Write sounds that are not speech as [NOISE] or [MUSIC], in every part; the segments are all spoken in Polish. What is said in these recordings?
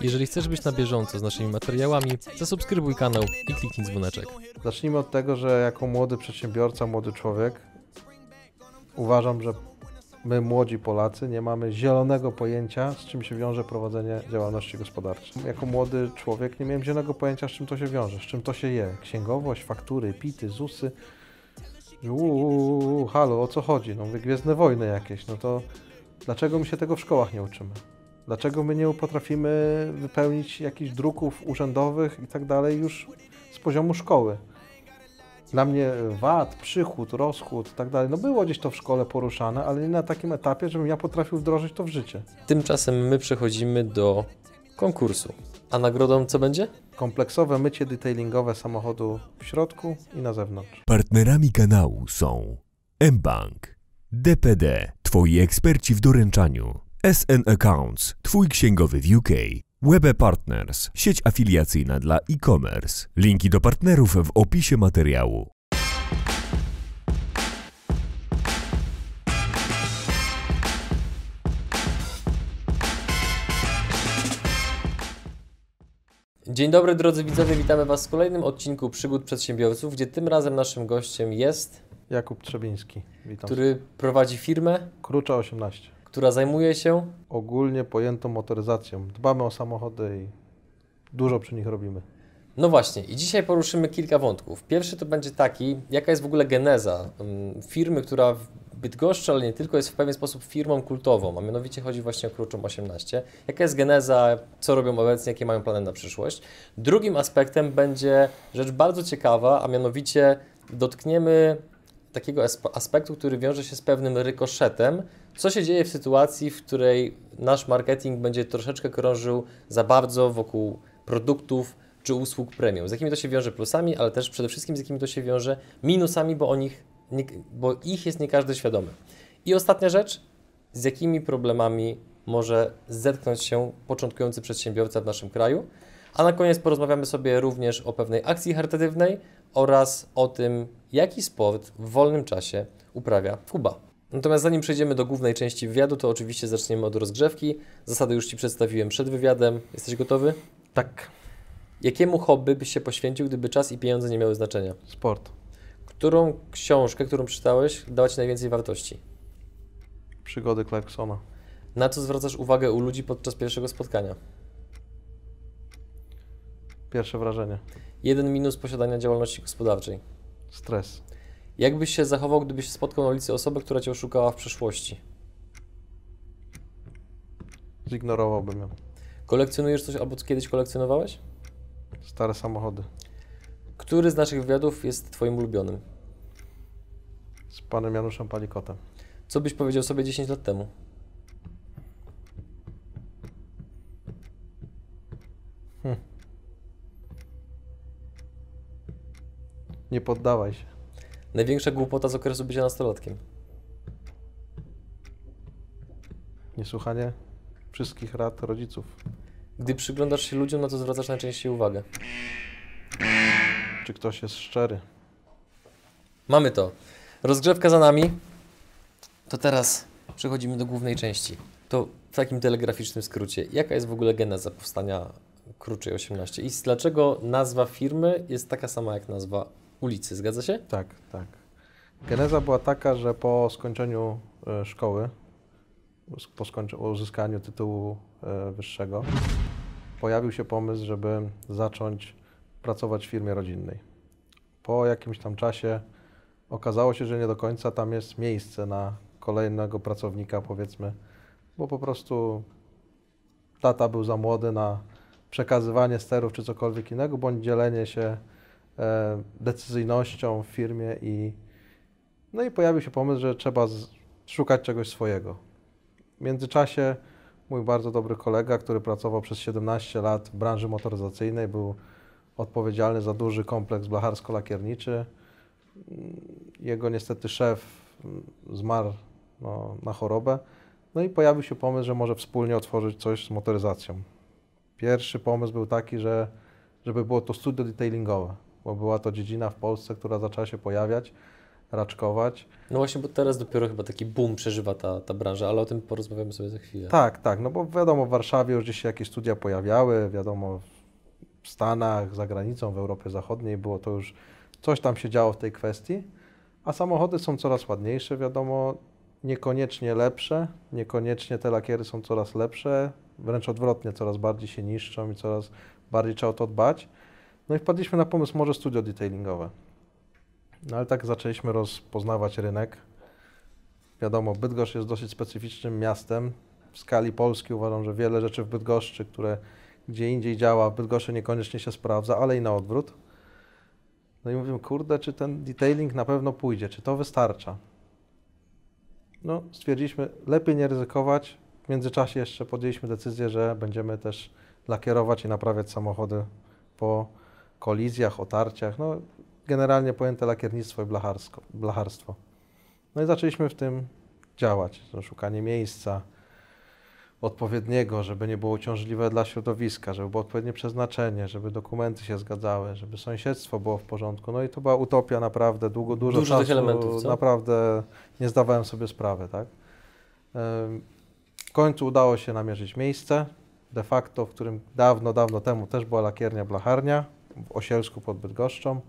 Jeżeli chcesz być na bieżąco z naszymi materiałami, zasubskrybuj kanał i kliknij dzwoneczek. Zacznijmy od tego, że jako młody przedsiębiorca, młody człowiek, uważam, że my, młodzi Polacy, nie mamy zielonego pojęcia, z czym się wiąże prowadzenie działalności gospodarczej. Jako młody człowiek nie miałem zielonego pojęcia, z czym to się wiąże, z czym to się je. Księgowość, faktury, pity, ZUSy. Uuu, halo, o co chodzi? No, mówię, Gwiezdne Wojny jakieś, no to dlaczego my się tego w szkołach nie uczymy? Dlaczego my nie potrafimy wypełnić jakichś druków urzędowych i tak dalej już z poziomu szkoły? Dla mnie VAT, przychód, rozchód i tak dalej, no było gdzieś to w szkole poruszane, ale nie na takim etapie, żebym ja potrafił wdrożyć to w życie. Tymczasem my przechodzimy do konkursu. A nagrodą co będzie? Kompleksowe mycie detailingowe samochodu w środku i na zewnątrz. Partnerami kanału są mBank, DPD, Twoi eksperci w doręczaniu, SN Accounts, Twój księgowy w UK, Webe Partners, sieć afiliacyjna dla e-commerce. Linki do partnerów w opisie materiału. Dzień dobry drodzy widzowie, witamy Was w kolejnym odcinku Przygód Przedsiębiorców, gdzie tym razem naszym gościem jest, Jakub Trzebiński, witam. który prowadzi firmę, Krucza 18. która zajmuje się Ogólnie pojętą motoryzacją. Dbamy o samochody i dużo przy nich robimy. No właśnie, i dzisiaj poruszymy kilka wątków. Pierwszy to będzie taki, jaka jest w ogóle geneza mm, firmy, która w Bydgoszczy, ale nie tylko, jest w pewien sposób firmą kultową, a mianowicie chodzi właśnie o Kruczą 18. Jaka jest geneza, co robią obecnie, jakie mają plany na przyszłość. Drugim aspektem będzie rzecz bardzo ciekawa, a mianowicie dotkniemy takiego asp- aspektu, który wiąże się z pewnym rykoszetem. Co się dzieje w sytuacji, w której nasz marketing będzie troszeczkę krążył za bardzo wokół produktów czy usług premium? Z jakimi to się wiąże plusami, ale też przede wszystkim z jakimi to się wiąże minusami, bo, o nich, nie, bo ich jest nie każdy świadomy. I ostatnia rzecz, z jakimi problemami może zetknąć się początkujący przedsiębiorca w naszym kraju. A na koniec porozmawiamy sobie również o pewnej akcji charytatywnej oraz o tym, jaki sport w wolnym czasie uprawia Kuba. Natomiast zanim przejdziemy do głównej części wywiadu, to oczywiście zaczniemy od rozgrzewki. Zasady już Ci przedstawiłem przed wywiadem. Jesteś gotowy? Tak, Jakiemu hobby byś się poświęcił, gdyby czas i pieniądze nie miały znaczenia? sport. Którą książkę, którą przeczytałeś, dała Ci najwięcej wartości? Przygody Clarksona. Na co zwracasz uwagę u ludzi podczas pierwszego spotkania? Pierwsze wrażenie. Jeden minus posiadania działalności gospodarczej. Stres. Jak byś się zachował, gdybyś spotkał na ulicy osobę, która Cię oszukała w przeszłości? Zignorowałbym ją. Kolekcjonujesz coś albo kiedyś kolekcjonowałeś? Stare samochody. Który z naszych wywiadów jest Twoim ulubionym? Z panem Januszem Palikotem. Co byś powiedział sobie 10 lat temu? Nie poddawaj się. Największa głupota z okresu bycia nastolatkiem. Niesłuchanie wszystkich rad rodziców. Gdy przyglądasz się ludziom, na co zwracasz najczęściej uwagę? Czy ktoś jest szczery? Mamy to. Rozgrzewka za nami. To teraz przechodzimy do głównej części. To w takim telegraficznym skrócie. Jaka jest w ogóle geneza powstania Kruczej 18 i dlaczego nazwa firmy jest taka sama jak nazwa ulicy? Zgadza się? Tak, tak. Geneza była taka, że po skończeniu e, szkoły, po uzyskaniu tytułu e, wyższego, pojawił się pomysł, żeby zacząć pracować w firmie rodzinnej. Po jakimś tam czasie okazało się, że nie do końca tam jest miejsce na kolejnego pracownika, powiedzmy, bo po prostu tata był za młody na przekazywanie sterów czy cokolwiek innego, bądź dzielenie się decyzyjnością w firmie i no i pojawił się pomysł, że trzeba szukać czegoś swojego. W międzyczasie mój bardzo dobry kolega, który pracował przez 17 lat w branży motoryzacyjnej, był odpowiedzialny za duży kompleks blacharsko-lakierniczy. Jego niestety szef zmarł no, na chorobę. No i pojawił się pomysł, że może wspólnie otworzyć coś z motoryzacją. Pierwszy pomysł był taki, że żeby było to studio detailingowe, bo była to dziedzina w Polsce, która zaczęła się pojawiać. raczkować. No właśnie, bo teraz dopiero chyba taki boom przeżywa ta, ta branża, ale o tym porozmawiamy sobie za chwilę. Tak, tak, no bo wiadomo, w Warszawie już gdzieś się jakieś studia pojawiały, wiadomo, w Stanach, za granicą, w Europie Zachodniej było to już, coś tam się działo w tej kwestii, a samochody są coraz ładniejsze, wiadomo, niekoniecznie lepsze, niekoniecznie te lakiery są coraz lepsze, wręcz odwrotnie, coraz bardziej się niszczą i coraz bardziej trzeba o to dbać. No i wpadliśmy na pomysł może studio detailingowe. No ale tak zaczęliśmy rozpoznawać rynek. Wiadomo, Bydgoszcz jest dosyć specyficznym miastem. W skali Polski uważam, że wiele rzeczy w Bydgoszczy, które gdzie indziej działa, w Bydgoszczy niekoniecznie się sprawdza, ale i na odwrót. No i mówimy, kurde, czy ten detailing na pewno pójdzie, czy to wystarcza? No, stwierdziliśmy, lepiej nie ryzykować. W międzyczasie jeszcze podjęliśmy decyzję, że będziemy też lakierować i naprawiać samochody po kolizjach, otarciach. No, generalnie pojęte lakiernictwo i blacharstwo. No i zaczęliśmy w tym działać. To szukanie miejsca odpowiedniego, żeby nie było uciążliwe dla środowiska, żeby było odpowiednie przeznaczenie, żeby dokumenty się zgadzały, żeby sąsiedztwo było w porządku. No i to była utopia naprawdę, długo, dużo, Dużo czasu, elementów, co? naprawdę nie zdawałem sobie sprawy, tak. W końcu udało się namierzyć miejsce, de facto, w którym dawno, dawno temu też była lakiernia blacharnia w Osielsku pod Bydgoszczą.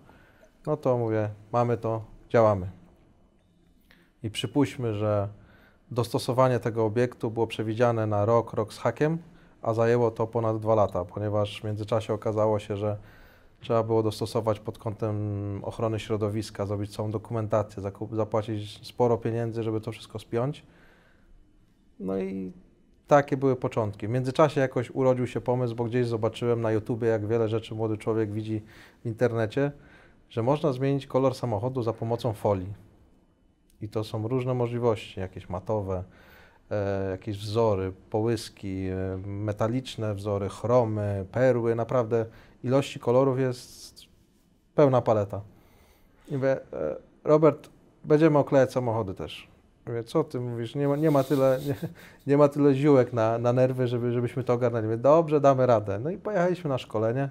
No to mówię, mamy to, działamy. I przypuśćmy, że dostosowanie tego obiektu było przewidziane na rok, rok z hakiem, a zajęło to ponad dwa lata, ponieważ w międzyczasie okazało się, że trzeba było dostosować pod kątem ochrony środowiska, zrobić całą dokumentację, zapłacić sporo pieniędzy, żeby to wszystko spiąć. No i takie były początki. W międzyczasie jakoś urodził się pomysł, bo gdzieś zobaczyłem na YouTubie, jak wiele rzeczy młody człowiek widzi w internecie, że można zmienić kolor samochodu za pomocą folii. I to są różne możliwości, jakieś matowe, e, jakieś wzory, połyski, e, metaliczne wzory, chromy, perły. Naprawdę ilości kolorów jest pełna paleta. I mówię, e, Robert, będziemy oklejać samochody też. Mówię, co ty mówisz, nie ma, nie ma tyle, nie, nie ma tyle ziółek na, na nerwy, żeby, żebyśmy to ogarnęli. Mówię, dobrze, damy radę. No i pojechaliśmy na szkolenie.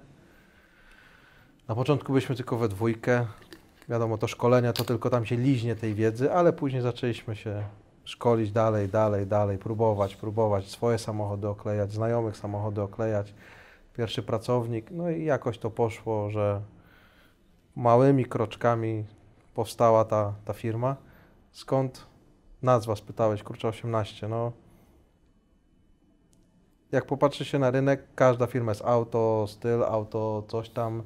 Na początku byliśmy tylko we dwójkę. Wiadomo, to szkolenia to tylko tam się liźnie tej wiedzy, ale później zaczęliśmy się szkolić dalej, dalej, dalej, próbować, próbować swoje samochody oklejać, znajomych samochody oklejać. Pierwszy pracownik, no i jakoś to poszło, że małymi kroczkami powstała ta, ta firma. Skąd nazwa, spytałeś, kurczę 18, no jak popatrzy się na rynek, każda firma jest auto, styl, auto, coś tam,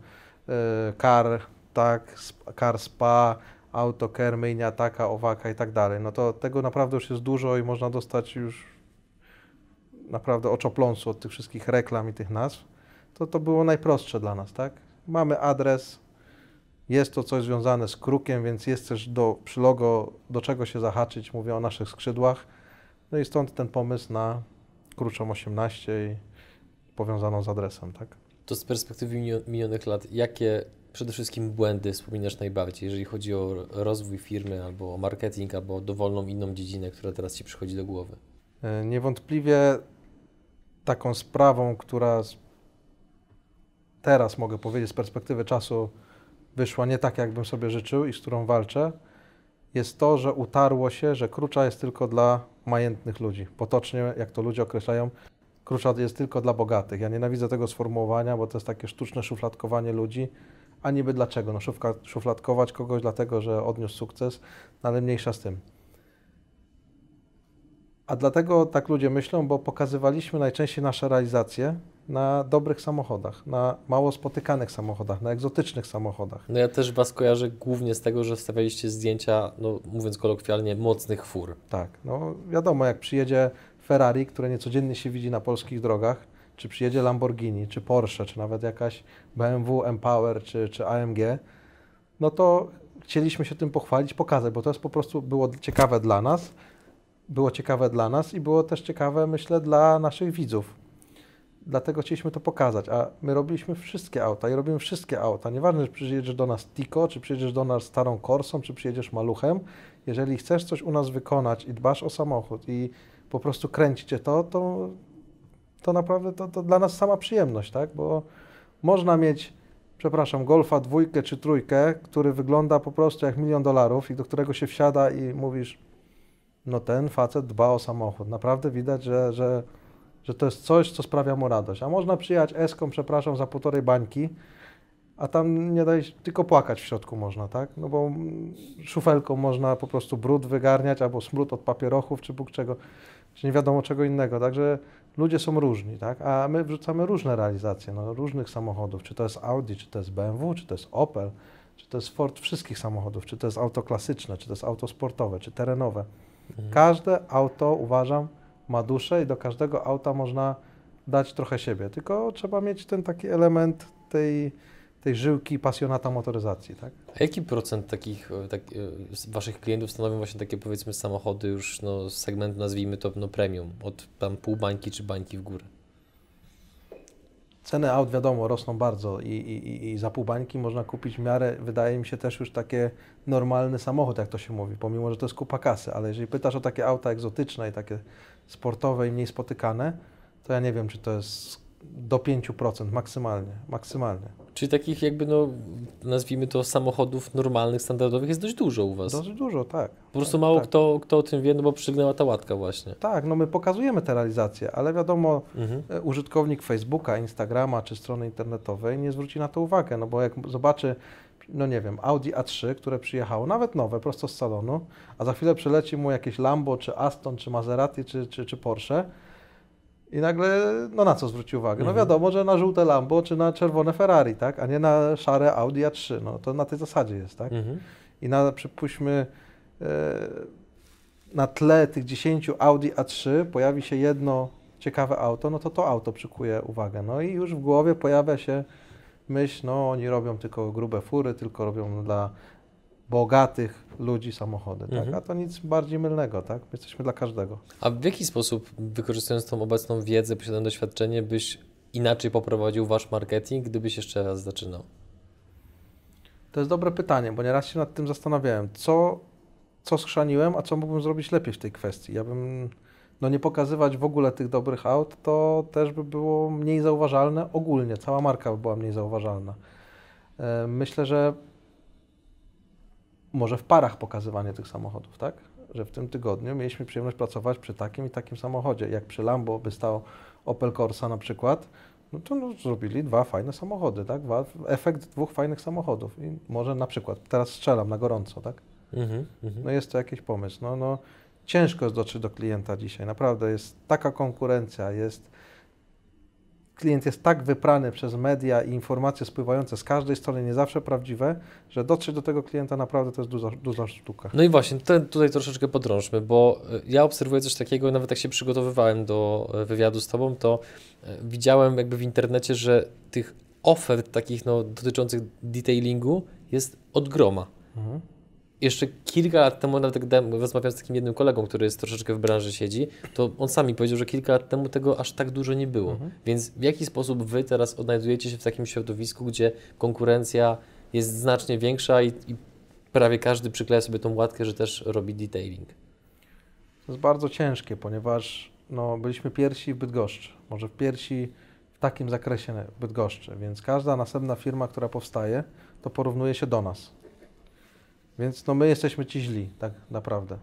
yy, car, tak, car spa, auto, care, myjnia, taka, owaka i tak dalej. No to tego naprawdę już jest dużo i można dostać już naprawdę oczopląsu od tych wszystkich reklam i tych nazw. To to było najprostsze dla nas, tak? Mamy adres, jest to coś związane z krukiem, więc jest też do, przy logo do czego się zahaczyć, mówię o naszych skrzydłach. No i stąd ten pomysł na Kruczą 18 i powiązaną z adresem, tak? To z perspektywy minio- minionych lat, jakie przede wszystkim błędy wspominasz najbardziej, jeżeli chodzi o rozwój firmy, albo o marketing, albo o dowolną inną dziedzinę, która teraz Ci przychodzi do głowy? E, Niewątpliwie taką sprawą, która teraz mogę powiedzieć z perspektywy czasu wyszła nie tak, jakbym sobie życzył i z którą walczę, jest to, że utarło się, że krucza jest tylko dla majętnych ludzi. Potocznie, jak to ludzie określają, krucza jest tylko dla bogatych. Ja nienawidzę tego sformułowania, bo to jest takie sztuczne szufladkowanie ludzi. A niby dlaczego? No szufka, szufladkować kogoś dlatego, że odniósł sukces, no ale mniejsza z tym. A dlatego tak ludzie myślą, bo pokazywaliśmy najczęściej nasze realizacje na dobrych samochodach, na mało spotykanych samochodach, na egzotycznych samochodach. No ja też Was kojarzę głównie z tego, że wstawialiście zdjęcia, no mówiąc kolokwialnie, mocnych fur. Tak, no wiadomo, jak przyjedzie Ferrari, które niecodziennie się widzi na polskich drogach, czy przyjedzie Lamborghini, czy Porsche, czy nawet jakaś BMW Empower, czy, czy AMG, no to chcieliśmy się tym pochwalić, pokazać, bo to jest po prostu było ciekawe dla nas, było ciekawe dla nas i było też ciekawe, myślę, dla naszych widzów. Dlatego chcieliśmy to pokazać, a my robiliśmy wszystkie auta i robimy wszystkie auta. Nieważne, czy przyjedziesz do nas Tico, czy przyjedziesz do nas starą Corsą, czy przyjedziesz Maluchem. Jeżeli chcesz coś u nas wykonać i dbasz o samochód i po prostu kręci cię to, to, to naprawdę to, to dla nas sama przyjemność, tak? Bo można mieć przepraszam, Golfa dwójkę czy trójkę, który wygląda po prostu jak milion dolarów i do którego się wsiada i mówisz, no ten facet dba o samochód. Naprawdę widać, że, że, że to jest coś, co sprawia mu radość. A można przyjechać eską, przepraszam, za półtorej bańki, a tam nie daj, tylko płakać w środku można, tak? No bo szufelką można po prostu brud wygarniać, albo smród od papierochów, czy Bóg czego, czy nie wiadomo czego innego. Także ludzie są różni, tak? A my wrzucamy różne realizacje, no, różnych samochodów. Czy to jest Audi, czy to jest BMW, czy to jest Opel, czy to jest Ford wszystkich samochodów, czy to jest auto klasyczne, czy to jest auto sportowe, czy terenowe. Mhm. Każde auto, uważam, ma duszę i do każdego auta można dać trochę siebie, tylko trzeba mieć ten taki element tej tej żyłki pasjonata motoryzacji, tak? A jaki procent takich e, tak, e, Waszych klientów stanowią właśnie takie powiedzmy samochody już no, z segmentu nazwijmy to no, premium, od tam pół bańki czy bańki w górę? Ceny aut wiadomo rosną bardzo i, i, i za pół bańki można kupić w miarę, wydaje mi się też już takie normalny samochód, jak to się mówi, pomimo, że to jest kupa kasy, ale jeżeli pytasz o takie auta egzotyczne i takie sportowe i mniej spotykane, to ja nie wiem, czy to jest do 5% maksymalnie, maksymalnie. Czyli takich jakby, no, nazwijmy to samochodów normalnych, standardowych jest dość dużo u Was. Dość dużo, tak. Po prostu mało tak. Kto, kto o tym wie, no bo przygnęła ta łatka właśnie. Tak, no my pokazujemy te realizacje, ale wiadomo, mhm. E, użytkownik Facebooka, Instagrama czy strony internetowej nie zwróci na to uwagę, no bo jak zobaczy, no nie wiem, Audi A3, które przyjechało, nawet nowe, prosto z salonu, a za chwilę przyleci mu jakieś Lambo, czy Aston, czy Maserati, czy, czy, czy Porsche, i nagle, no na co zwrócił uwagę? No mhm. wiadomo, że na żółte Lambo czy na czerwone Ferrari, tak? A nie na szare Audi A3. No to na tej zasadzie jest, tak? Mhm. I na, przypuśćmy, e, na tle tych 10 Audi A3 pojawi się jedno ciekawe auto, no to to auto przykuje uwagę. No i już w głowie pojawia się myśl, no oni robią tylko grube fury, tylko robią dla bogatych ludzi samochody, tak? Mhm. a to nic bardziej mylnego, tak? My jesteśmy dla każdego. A w jaki sposób, wykorzystując tą obecną wiedzę, posiadane doświadczenie, byś inaczej poprowadził wasz marketing, gdybyś jeszcze raz zaczynał? To jest dobre pytanie, bo nieraz się nad tym zastanawiałem, co, co schrzaniłem, a co mógłbym zrobić lepiej w tej kwestii. Ja bym, no nie pokazywać w ogóle tych dobrych aut, to też by było mniej zauważalne ogólnie, cała marka by była mniej zauważalna. E, myślę, że może w parach pokazywanie tych samochodów, tak? Że w tym tygodniu mieliśmy przyjemność pracować przy takim i takim samochodzie. Jak przy Lambo by stał Opel Corsa na przykład, no to no, zrobili dwa fajne samochody, tak? Dwa, efekt dwóch fajnych samochodów. I może na przykład, teraz strzelam na gorąco, tak? Mm-hmm, no jest to jakiś pomysł. No, no, ciężko jest dotrzeć do klienta dzisiaj. Naprawdę jest taka konkurencja, jest klient jest tak wyprany przez media i informacje spływające z każdej strony, nie zawsze prawdziwe, że dotrzeć do tego klienta naprawdę to jest duża, duża sztuka. No i właśnie, tutaj troszeczkę podrążmy, bo e, ja obserwuję coś takiego, nawet jak się przygotowywałem do e, wywiadu z Tobą, to e, widziałem jakby w internecie, że tych ofert takich no, dotyczących detailingu jest od groma. Mhm jeszcze kilka lat temu, nawet jak rozmawiałem z takim jednym kolegą, który jest troszeczkę w branży siedzi, to on sami powiedział, że kilka lat temu tego aż tak dużo nie było. Mhm. Więc w jaki sposób Wy teraz odnajdujecie się w takim środowisku, gdzie konkurencja jest znacznie większa i, i prawie każdy przykleja sobie tą łatkę, że też robi detailing? To jest bardzo ciężkie, ponieważ no, byliśmy pierwsi w Bydgoszczy, może w pierwsi w takim zakresie w Bydgoszczy, więc każda następna firma, która powstaje, to porównuje się do nas. Więc no my jesteśmy ci źli, tak naprawdę.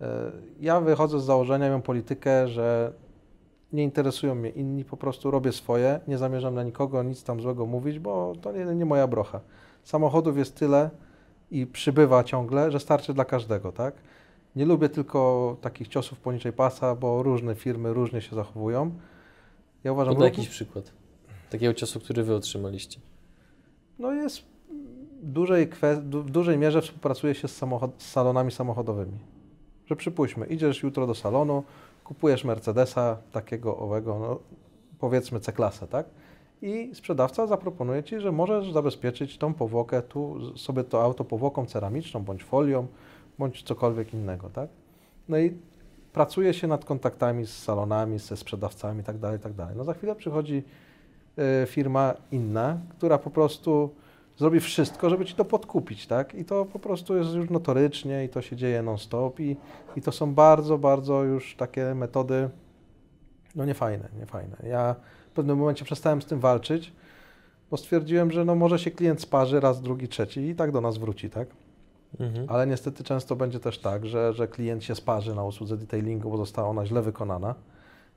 E, ja wychodzę z założenia, mam politykę, że nie interesują mnie inni, po prostu robię swoje, nie zamierzam na nikogo nic tam złego mówić, bo to nie, nie moja brocha. Samochodów jest tyle i przybywa ciągle, że starczy dla każdego, tak? Nie lubię tylko takich ciosów poniżej pasa, bo różne firmy różnie się zachowują. Ja uważam... Podaj jakiś przykład takiego ciosu, który wy otrzymaliście. No jest dużej w dużej mierze współpracuje się z, samochod, z salonami samochodowymi. Że przypuśćmy, idziesz jutro do salonu, kupujesz Mercedesa takiego owego, no, powiedzmy C-klasę, tak? I sprzedawca zaproponuje Ci, że możesz zabezpieczyć tą powłokę, tu sobie to auto powłoką ceramiczną, bądź folią, bądź cokolwiek innego, tak? No i pracuje się nad kontaktami z salonami, ze sprzedawcami itd., tak itd. Tak no za chwilę przychodzi y, firma inna, która po prostu zrobi wszystko, żeby ci to podkupić, tak? I to po prostu jest już notorycznie i to się dzieje non-stop i, i to są bardzo, bardzo już takie metody, no niefajne, niefajne. Ja w pewnym momencie przestałem z tym walczyć, bo stwierdziłem, że no może się klient sparzy raz, drugi, trzeci i tak do nas wróci, tak? Mhm. Ale niestety często będzie też tak, że, że klient się sparzy na usłudze detailingu, bo została ona źle wykonana.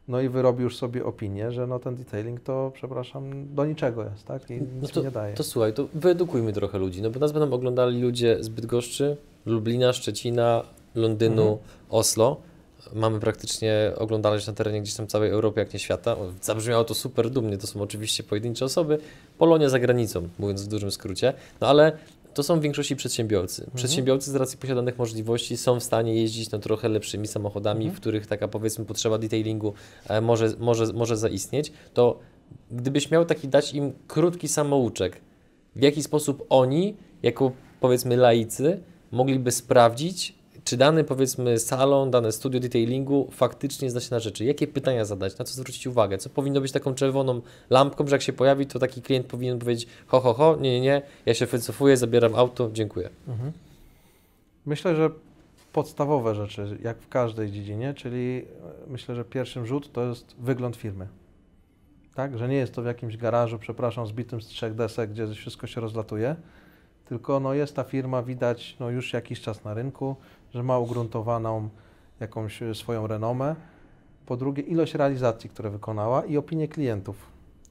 No i wyrobi już sobie opinię, że no ten detailing to, przepraszam, do niczego jest, tak? I nic No to, nie daje. to słuchaj, to wyedukujmy trochę ludzi, no bo nas będą oglądali ludzie z Bydgoszczy, Lublina, Szczecina, Londynu, Mhm. Oslo. Mamy praktycznie oglądalność na terenie gdzieś tam całej Europy, jak nie świata. Zabrzmiało to super dumnie, to są oczywiście pojedyncze osoby. Polonia za granicą, mówiąc w dużym skrócie. No ale to są w większości przedsiębiorcy. Mhm. Przedsiębiorcy z racji posiadanych możliwości są w stanie jeździć no, trochę lepszymi samochodami, Mhm. w których taka powiedzmy potrzeba detailingu e, może, może, może zaistnieć. To gdybyś miał taki dać im krótki samouczek, w jaki sposób oni, jako powiedzmy laicy, mogliby sprawdzić, czy dany powiedzmy salon, dane studio detailingu faktycznie zna się na rzeczy. Jakie pytania zadać, na co zwrócić uwagę, co powinno być taką czerwoną lampką, że jak się pojawi, to taki klient powinien powiedzieć ho, ho, ho, nie, nie, nie, ja się wycofuję, zabieram auto, dziękuję. Mhm. Myślę, że podstawowe rzeczy, jak w każdej dziedzinie, czyli e, myślę, że pierwszym rzut to jest wygląd firmy. Tak, że nie jest to w jakimś garażu, przepraszam, zbitym z trzech desek, gdzie wszystko się rozlatuje, tylko no jest ta firma, widać no już jakiś czas na rynku, że ma ugruntowaną jakąś e, swoją renomę. Po drugie, ilość realizacji, które wykonała i opinie klientów.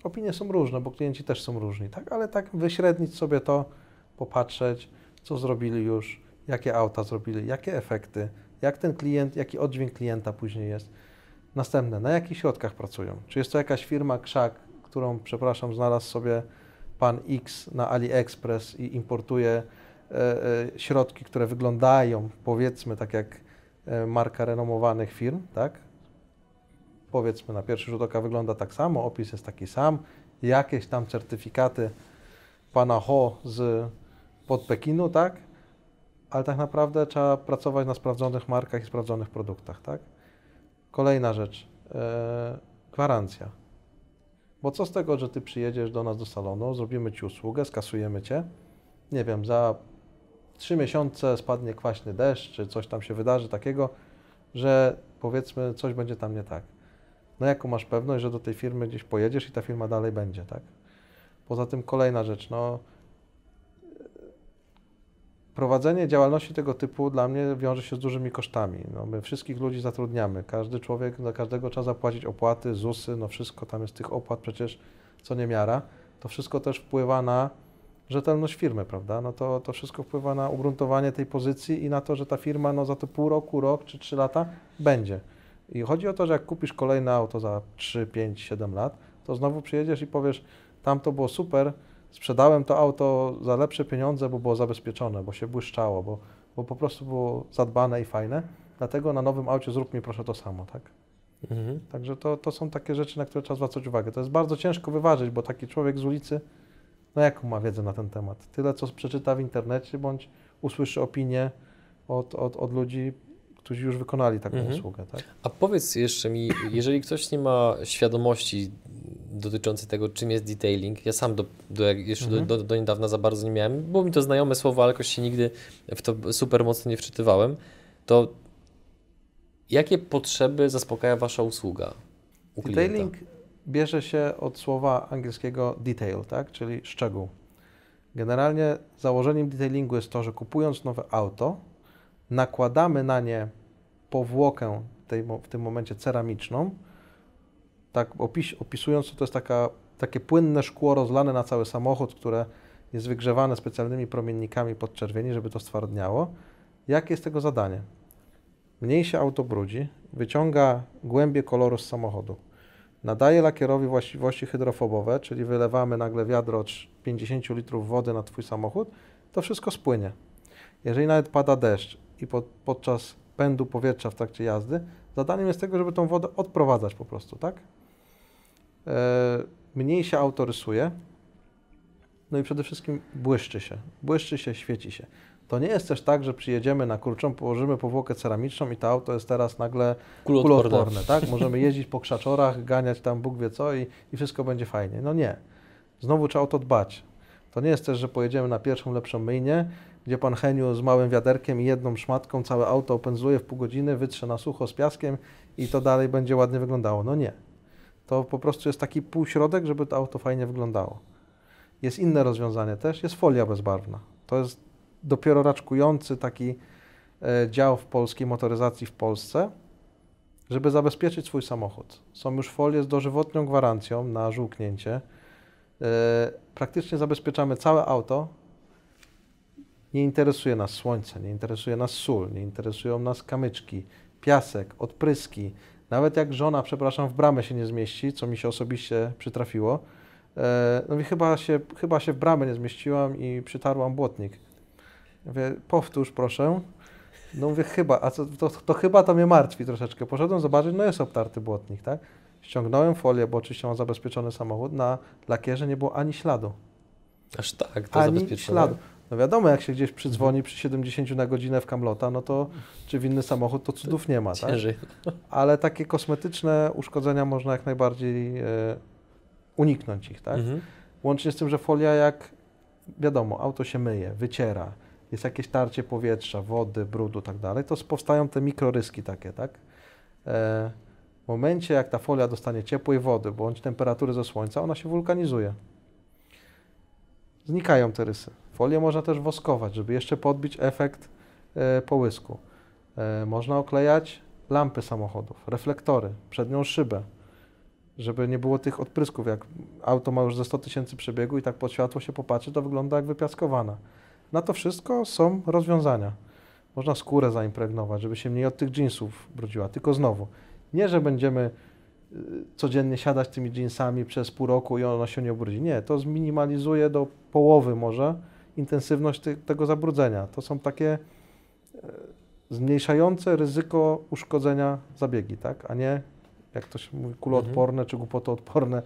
Opinie są różne, bo klienci też są różni, tak? Ale tak wyśrednić sobie to, popatrzeć, co zrobili już, jakie auta zrobili, jakie efekty, jak ten klient, jaki oddźwięk klienta później jest. Następne, na jakich środkach pracują? Czy jest to jakaś firma krzak, którą, przepraszam, znalazł sobie pan X na AliExpress i importuje e, e, środki, które wyglądają, powiedzmy, tak jak e, marka renomowanych firm, tak? Powiedzmy, na pierwszy rzut oka wygląda tak samo, opis jest taki sam, jakieś tam certyfikaty pana Ho z pod Pekinu, tak? Ale tak naprawdę trzeba pracować na sprawdzonych markach i sprawdzonych produktach, tak? Kolejna rzecz, gwarancja. Bo co z tego, że ty przyjedziesz do nas do salonu, zrobimy ci usługę, skasujemy cię, nie wiem, za trzy miesiące spadnie kwaśny deszcz, czy coś tam się wydarzy takiego, że powiedzmy coś będzie tam nie tak. No jaką masz pewność, że do tej firmy gdzieś pojedziesz i ta firma dalej będzie, tak? Poza tym kolejna rzecz, no prowadzenie działalności tego typu dla mnie wiąże się z dużymi kosztami. No, my wszystkich ludzi zatrudniamy. Każdy człowiek, za każdego trzeba zapłacić opłaty, ZUSy, no wszystko tam jest tych opłat przecież co niemiara. To wszystko też wpływa na rzetelność firmy, prawda? No to, to wszystko wpływa na ugruntowanie tej pozycji i na to, że ta firma no, za to pół roku, rok czy trzy lata będzie. I chodzi o to, że jak kupisz kolejne auto za 3, 5, 7 lat, to znowu przyjedziesz i powiesz, tam to było super, sprzedałem to auto za lepsze pieniądze, bo było zabezpieczone, bo się błyszczało, bo, bo po prostu było zadbane i fajne. Dlatego na nowym aucie zrób mi proszę to samo, tak? Mhm. Także to, to są takie rzeczy, na które trzeba zwracać uwagę. To jest bardzo ciężko wyważyć, bo taki człowiek z ulicy, no jaką ma wiedzę na ten temat? Tyle, co przeczyta w internecie, bądź usłyszy opinię od, od, od ludzi, którzy już wykonali taką Mhm. usługę, tak? A powiedz jeszcze mi, jeżeli ktoś nie ma świadomości dotyczącej tego, czym jest detailing, ja sam do, do, jeszcze Mhm. do, do, do niedawna za bardzo nie miałem, było mi to znajome słowo, ale jakoś się nigdy w to super mocno nie wczytywałem, to jakie potrzeby zaspokaja Wasza usługa? Detailing bierze się od słowa angielskiego detail, tak? czyli szczegół. Generalnie założeniem detailingu jest to, że kupując nowe auto, nakładamy na nie powłokę tej, w tym momencie ceramiczną. Tak opis, opisując to, to jest taka, takie płynne szkło rozlane na cały samochód, które jest wygrzewane specjalnymi promiennikami podczerwieni, żeby to stwardniało. Jakie jest tego zadanie? Mniej się auto brudzi, wyciąga głębie koloru z samochodu. Nadaje lakierowi właściwości hydrofobowe, czyli wylewamy nagle wiadro od 50 litrów wody na Twój samochód, to wszystko spłynie. Jeżeli nawet pada deszcz i pod, podczas pędu powietrza w trakcie jazdy, zadaniem jest tego, żeby tą wodę odprowadzać po prostu, tak? E, mniej się auto rysuje, no i przede wszystkim błyszczy się. Błyszczy się, świeci się. To nie jest też tak, że przyjedziemy na kurczą, położymy powłokę ceramiczną i to auto jest teraz nagle Kuloodporne. kuloodporne, tak? Możemy jeździć po krzaczorach, ganiać tam Bóg wie co i, i wszystko będzie fajnie. No nie. Znowu trzeba o to dbać. To nie jest też, że pojedziemy na pierwszą lepszą myjnię, gdzie pan Heniu z małym wiaderkiem i jedną szmatką całe auto opędzluje w pół godziny, wytrze na sucho z piaskiem i to dalej będzie ładnie wyglądało. No nie. To po prostu jest taki półśrodek, żeby to auto fajnie wyglądało. Jest inne rozwiązanie też, jest folia bezbarwna. To jest dopiero raczkujący taki e, dział w polskiej motoryzacji w Polsce, żeby zabezpieczyć swój samochód. Są już folie z dożywotnią gwarancją na żółknięcie. E, praktycznie zabezpieczamy całe auto. Nie interesuje nas słońce, nie interesuje nas sól, nie interesują nas kamyczki, piasek, odpryski. Nawet jak żona, przepraszam, w bramę się nie zmieści, co mi się osobiście przytrafiło, e, no i chyba się, chyba się w bramę nie zmieściłam i przytarłam błotnik. Mówię, powtórz proszę. No mówię, chyba, a co, to, to chyba to mnie martwi troszeczkę. Poszedłem zobaczyć, no jest obtarty błotnik, tak? Ściągnąłem folię, bo oczywiście mam zabezpieczony samochód, na lakierze nie było ani śladu. Aż tak, to ani zabezpieczone. śladu. No wiadomo, jak się gdzieś przydzwoni przy 70 na godzinę w kamlota, no to czy w inny samochód, to cudów nie ma, tak? Ale takie kosmetyczne uszkodzenia można jak najbardziej e, uniknąć ich, tak? Mhm. Łącznie z tym, że folia jak wiadomo, auto się myje, wyciera, jest jakieś tarcie powietrza, wody, brudu tak dalej, to powstają te mikroryski takie, tak? E, w momencie, jak ta folia dostanie ciepłej wody bądź temperatury ze słońca, ona się wulkanizuje. Znikają te rysy. Folię można też woskować, żeby jeszcze podbić efekt e, połysku. E, można oklejać lampy samochodów, reflektory, przednią szybę, żeby nie było tych odprysków. Jak auto ma już ze 100 tysięcy przebiegu i tak pod światło się popatrzy, to wygląda jak wypiaskowana. Na to wszystko są rozwiązania. Można skórę zaimpregnować, żeby się mniej od tych jeansów brudziła. Tylko znowu, nie, że będziemy y, codziennie siadać tymi jeansami przez pół roku i ona się nie obrudzi. Nie, to zminimalizuje do połowy może intensywność ty, tego zabrudzenia. To są takie e, zmniejszające ryzyko uszkodzenia zabiegi, tak? a nie, jak to się mówi, kuloodporne czy głupotoodporne,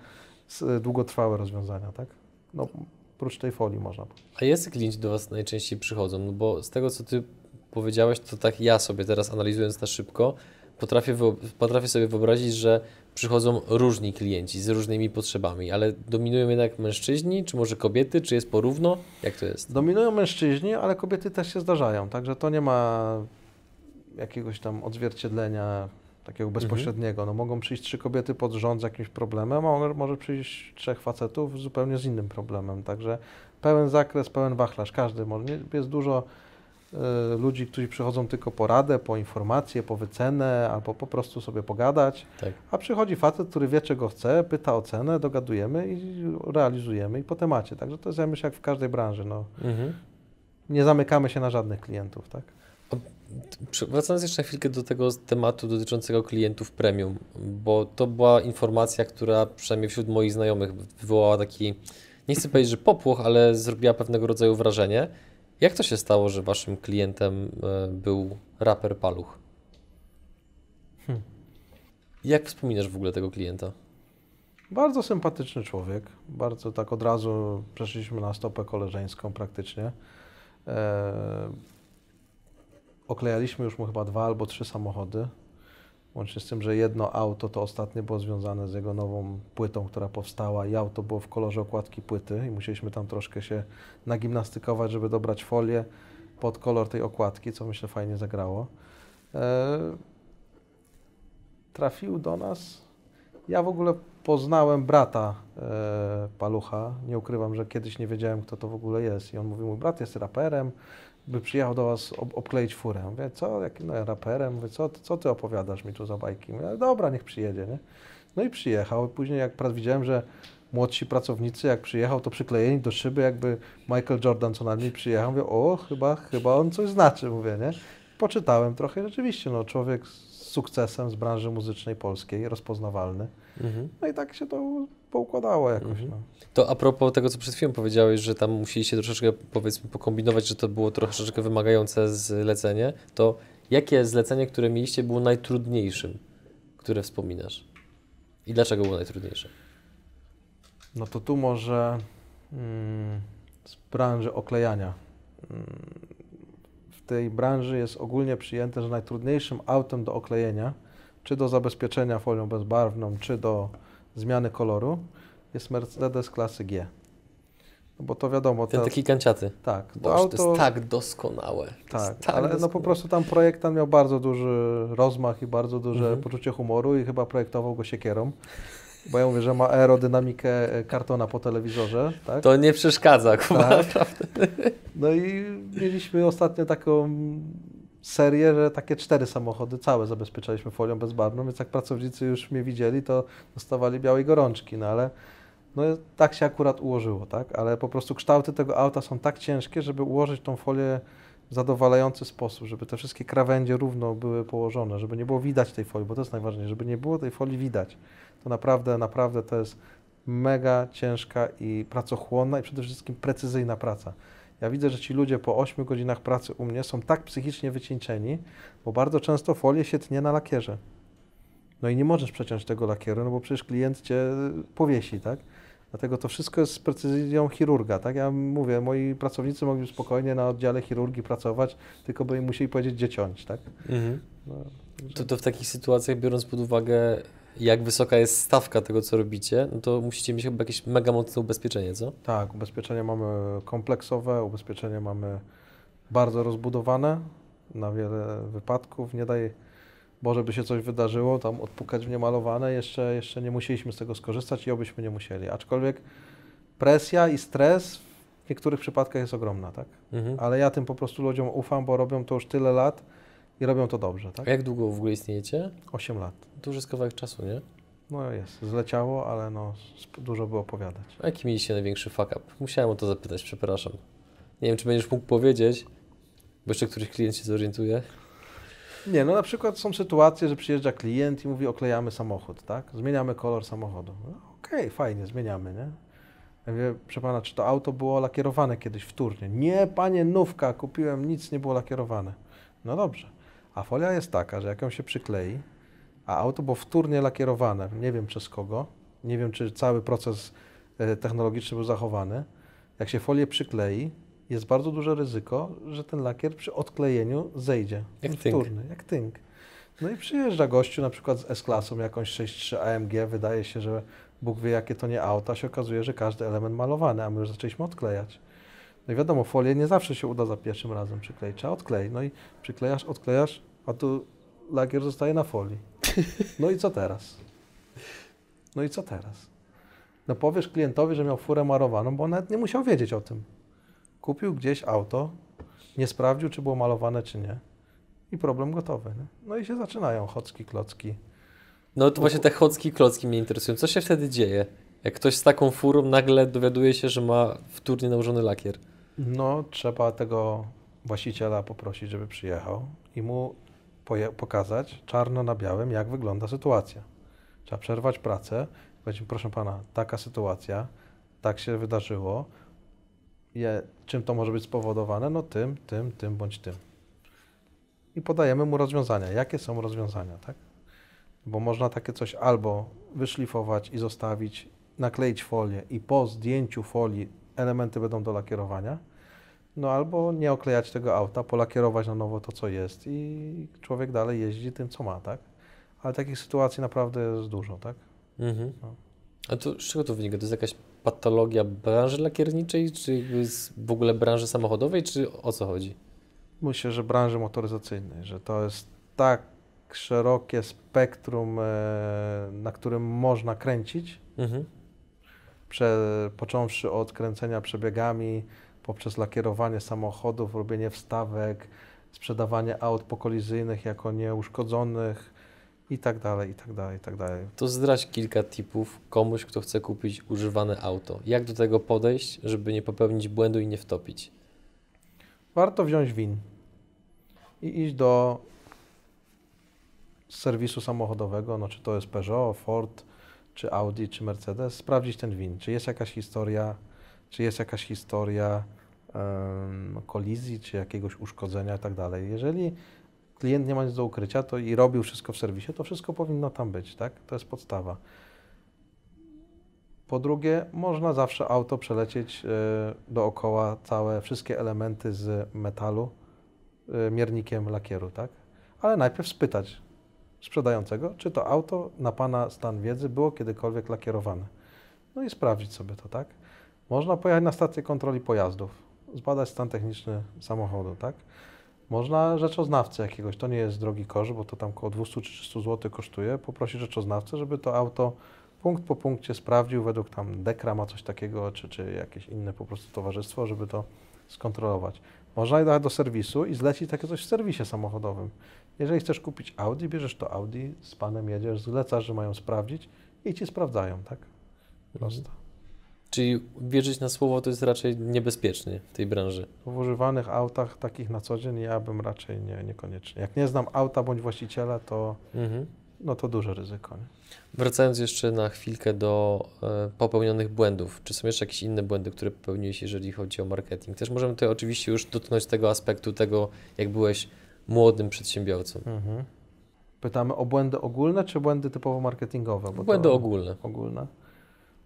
s- długotrwałe rozwiązania. Tak? No, oprócz tej folii można. A jacy klienci do Was najczęściej przychodzą? No bo z tego, co Ty powiedziałeś, to tak ja sobie teraz analizując na szybko, potrafię, potrafię sobie wyobrazić, że przychodzą różni klienci z różnymi potrzebami, ale dominują jednak mężczyźni, czy może kobiety, czy jest porówno? Jak to jest? Dominują mężczyźni, ale kobiety też się zdarzają, także to nie ma jakiegoś tam odzwierciedlenia takiego bezpośredniego. No, mogą przyjść trzy kobiety pod rząd z jakimś problemem, a może, może przyjść trzech facetów zupełnie z innym problemem. Także pełen zakres, pełen wachlarz, każdy może. Jest dużo ludzi, którzy przychodzą tylko po radę, po informację, po wycenę, albo po prostu sobie pogadać. Tak. A przychodzi facet, który wie, czego chce, pyta o cenę, dogadujemy i realizujemy i po temacie. Także to jest, ja myślę, jak w każdej branży. No, Mhm. nie zamykamy się na żadnych klientów, tak? Wracając jeszcze na chwilkę do tego tematu dotyczącego klientów premium, bo to była informacja, która przynajmniej wśród moich znajomych wywołała taki, nie chcę powiedzieć, że popłoch, ale zrobiła pewnego rodzaju wrażenie. Jak to się stało, że waszym klientem e, był raper Paluch? Hmm. Jak wspominasz w ogóle tego klienta? Bardzo sympatyczny człowiek. Bardzo tak od razu przeszliśmy na stopę koleżeńską praktycznie. E, oklejaliśmy już mu chyba dwa albo trzy samochody. Łącznie z tym, że jedno auto to ostatnie było związane z jego nową płytą, która powstała i auto było w kolorze okładki płyty i musieliśmy tam troszkę się nagimnastykować, żeby dobrać folię pod kolor tej okładki, co myślę fajnie zagrało. E, trafił do nas. Ja w ogóle poznałem brata e, Palucha. Nie ukrywam, że kiedyś nie wiedziałem, kto to w ogóle jest. I on mówił, mój brat jest raperem, by przyjechał do was ob obkleić furę. Mówię, co, jakim no, raperem? Mówię, co, co ty opowiadasz mi tu za bajki? Mówię, "Ale dobra, niech przyjedzie, nie? No i przyjechał. Później jak widziałem, że młodsi pracownicy, jak przyjechał, to przyklejeni do szyby, jakby Michael Jordan co najmniej przyjechał. Mówię, o, chyba, chyba on coś znaczy, mówię, nie? Poczytałem trochę, rzeczywiście, no, człowiek z sukcesem z branży muzycznej polskiej, rozpoznawalny. No i tak się to poukładało jakoś. Mhm. No. To a propos tego, co przed chwilą powiedziałeś, że tam musieliście troszeczkę, powiedzmy, pokombinować, że to było troszeczkę wymagające zlecenie, to jakie zlecenie, które mieliście, było najtrudniejszym, które wspominasz? I dlaczego było najtrudniejsze? no to tu może mm, z branży oklejania. Mm, w tej branży jest ogólnie przyjęte, że najtrudniejszym autem do oklejenia, czy do zabezpieczenia folią bezbarwną, czy do zmiany koloru, jest Mercedes klasy G. No bo to wiadomo, Ten taki kanciaty. tak, to Boże, auto, to jest tak doskonałe. Tak, tak ale no doskonałe. po prostu tam projektant miał bardzo duży rozmach i bardzo duże Mhm. poczucie humoru i chyba projektował go siekierą. bo ja mówię, że ma aerodynamikę e, kartona po telewizorze, tak? To nie przeszkadza, Tak. [LAUGHS] naprawdę. No i mieliśmy ostatnio taką serię, że takie cztery samochody całe zabezpieczaliśmy folią bezbarwną, więc jak pracownicy już mnie widzieli, to dostawali białej gorączki, no ale no tak się akurat ułożyło, tak? Ale po prostu kształty tego auta są tak ciężkie, żeby ułożyć tą folię w zadowalający sposób, żeby te wszystkie krawędzie równo były położone, żeby nie było widać tej folii, bo to jest najważniejsze, żeby nie było tej folii widać. To naprawdę, naprawdę to jest mega ciężka i pracochłonna i przede wszystkim precyzyjna praca. Ja widzę, że ci ludzie po 8 godzinach pracy u mnie są tak psychicznie wycieńczeni, bo bardzo często folię się tnie na lakierze. No i nie możesz przeciąć tego lakieru, no bo przecież klient cię powiesi, tak? Dlatego to wszystko jest z precyzją chirurga, tak? Ja mówię, moi pracownicy mogli spokojnie na oddziale chirurgii pracować, tylko by im musieli powiedzieć, gdzie ciąć, tak? Mhm. No, To, to w takich sytuacjach, biorąc pod uwagę, jak wysoka jest stawka tego, co robicie, no to musicie mieć chyba jakieś mega mocne ubezpieczenie, co? Tak, ubezpieczenie mamy kompleksowe, ubezpieczenie mamy bardzo rozbudowane na wiele wypadków. Nie daj Boże, by się coś wydarzyło, tam odpukać w niemalowane, jeszcze, jeszcze nie musieliśmy z tego skorzystać i obyśmy nie musieli. Aczkolwiek presja i stres w niektórych przypadkach jest ogromna, tak? Mhm. Ale ja tym po prostu ludziom ufam, bo robią to już tyle lat i robią to dobrze, tak? A jak długo w ogóle istniejecie? 8 lat. To już jest kawałek czasu, nie? No jest, zleciało, ale no dużo by opowiadać. A jaki mieliście największy fuck up? Musiałem o to zapytać, przepraszam. Nie wiem, czy będziesz mógł powiedzieć, bo jeszcze któryś klient się zorientuje. Nie, no na przykład są sytuacje, że przyjeżdża klient i mówi oklejamy samochód, tak? Zmieniamy kolor samochodu. No, Okej, fajnie, zmieniamy, nie? Ja mówię, proszę pana, czy to auto było lakierowane kiedyś wtórnie? Nie, panie, nówka, kupiłem, nic nie było lakierowane. No dobrze. A folia jest taka, że jak ją się przyklei, a auto było wtórnie lakierowane, nie wiem przez kogo, nie wiem, czy cały proces e, technologiczny był zachowany, jak się folię przyklei, jest bardzo duże ryzyko, że ten lakier przy odklejeniu zejdzie. Jak tynk. Wtórny, jak tynk. No i przyjeżdża gościu na przykład z S-klasą, jakąś 6.3 AMG, wydaje się, że Bóg wie jakie to nie auto, a się okazuje, że każdy element malowany, a my już zaczęliśmy odklejać. No i wiadomo, folię nie zawsze się uda za pierwszym razem przykleić, trzeba odkleić. No i przyklejasz, odklejasz, a tu lakier zostaje na folii. No i co teraz? No i co teraz? No powiesz klientowi, że miał furę marowaną, bo on nawet nie musiał wiedzieć o tym. Kupił gdzieś auto, nie sprawdził, czy było malowane, czy nie. I problem gotowy. Nie? No i się zaczynają chocki, klocki. No to właśnie te chocki klocki mnie interesują. Co się wtedy dzieje? Jak ktoś z taką furą nagle dowiaduje się, że ma wtórnie nałożony lakier. No, trzeba tego właściciela poprosić, żeby przyjechał i mu pokazać czarno na białym, jak wygląda sytuacja. Trzeba przerwać pracę, powiedzieć, proszę pana, taka sytuacja, tak się wydarzyło. Je, czym to może być spowodowane? No tym, tym, tym bądź tym. I podajemy mu rozwiązania. Jakie są rozwiązania, tak? Bo można takie coś albo wyszlifować i zostawić, nakleić folię i po zdjęciu folii elementy będą do lakierowania, no albo nie oklejać tego auta, polakierować na nowo to, co jest i człowiek dalej jeździ tym, co ma, tak? Ale takich sytuacji naprawdę jest dużo, tak? Mhm. No. A to z czego to wynika? To jest jakaś patologia branży lakierniczej, czy w ogóle branży samochodowej, czy o co chodzi? Myślę, że branży motoryzacyjnej, że to jest tak szerokie spektrum, e, na którym można kręcić, Mhm. Prze, począwszy od kręcenia przebiegami, poprzez lakierowanie samochodów, robienie wstawek, sprzedawanie aut pokolizyjnych jako nieuszkodzonych i tak dalej, i tak dalej, i tak dalej. To zdradź kilka tipów komuś, kto chce kupić używane auto. Jak do tego podejść, żeby nie popełnić błędu i nie wtopić? Warto wziąć win i iść do serwisu samochodowego, no czy to jest Peugeot, Ford, czy Audi, czy Mercedes, sprawdzić ten win, czy jest jakaś historia, czy jest jakaś historia em, kolizji, czy jakiegoś uszkodzenia i tak dalej. Jeżeli klient nie ma nic do ukrycia to i robił wszystko w serwisie, to wszystko powinno tam być, tak? To jest podstawa. Po drugie, można zawsze auto przelecieć e, dookoła całe, wszystkie elementy z metalu e, miernikiem lakieru, tak? Ale najpierw spytać sprzedającego, czy to auto na Pana stan wiedzy było kiedykolwiek lakierowane. No i sprawdzić sobie to, tak? Można pojechać na stację kontroli pojazdów, zbadać stan techniczny samochodu, tak? Można rzeczoznawcę jakiegoś, to nie jest drogi koszt, bo to tam około 200 czy 300 zł kosztuje, poprosić rzeczoznawcę, żeby to auto punkt po punkcie sprawdził według tam Dekra ma coś takiego, czy, czy jakieś inne po prostu towarzystwo, żeby to skontrolować. Można jechać do serwisu i zlecić takie coś w serwisie samochodowym. Jeżeli chcesz kupić Audi, bierzesz to Audi, z panem jedziesz, zlecasz, że mają sprawdzić i ci sprawdzają, tak? Prosto. Czyli wierzyć na słowo to jest raczej niebezpieczny w tej branży. W używanych autach takich na co dzień ja bym raczej nie, niekoniecznie. Jak nie znam auta bądź właściciela, to Mhm. no to duże ryzyko. Nie? Wracając jeszcze na chwilkę do e, popełnionych błędów, czy są jeszcze jakieś inne błędy, które popełniłeś, jeżeli chodzi o marketing? Też możemy tutaj oczywiście już dotknąć tego aspektu, tego jak byłeś młodym przedsiębiorcą. Mhm. Pytamy o błędy ogólne, czy błędy typowo marketingowe? Bo Błędy to ogólne. ogólne.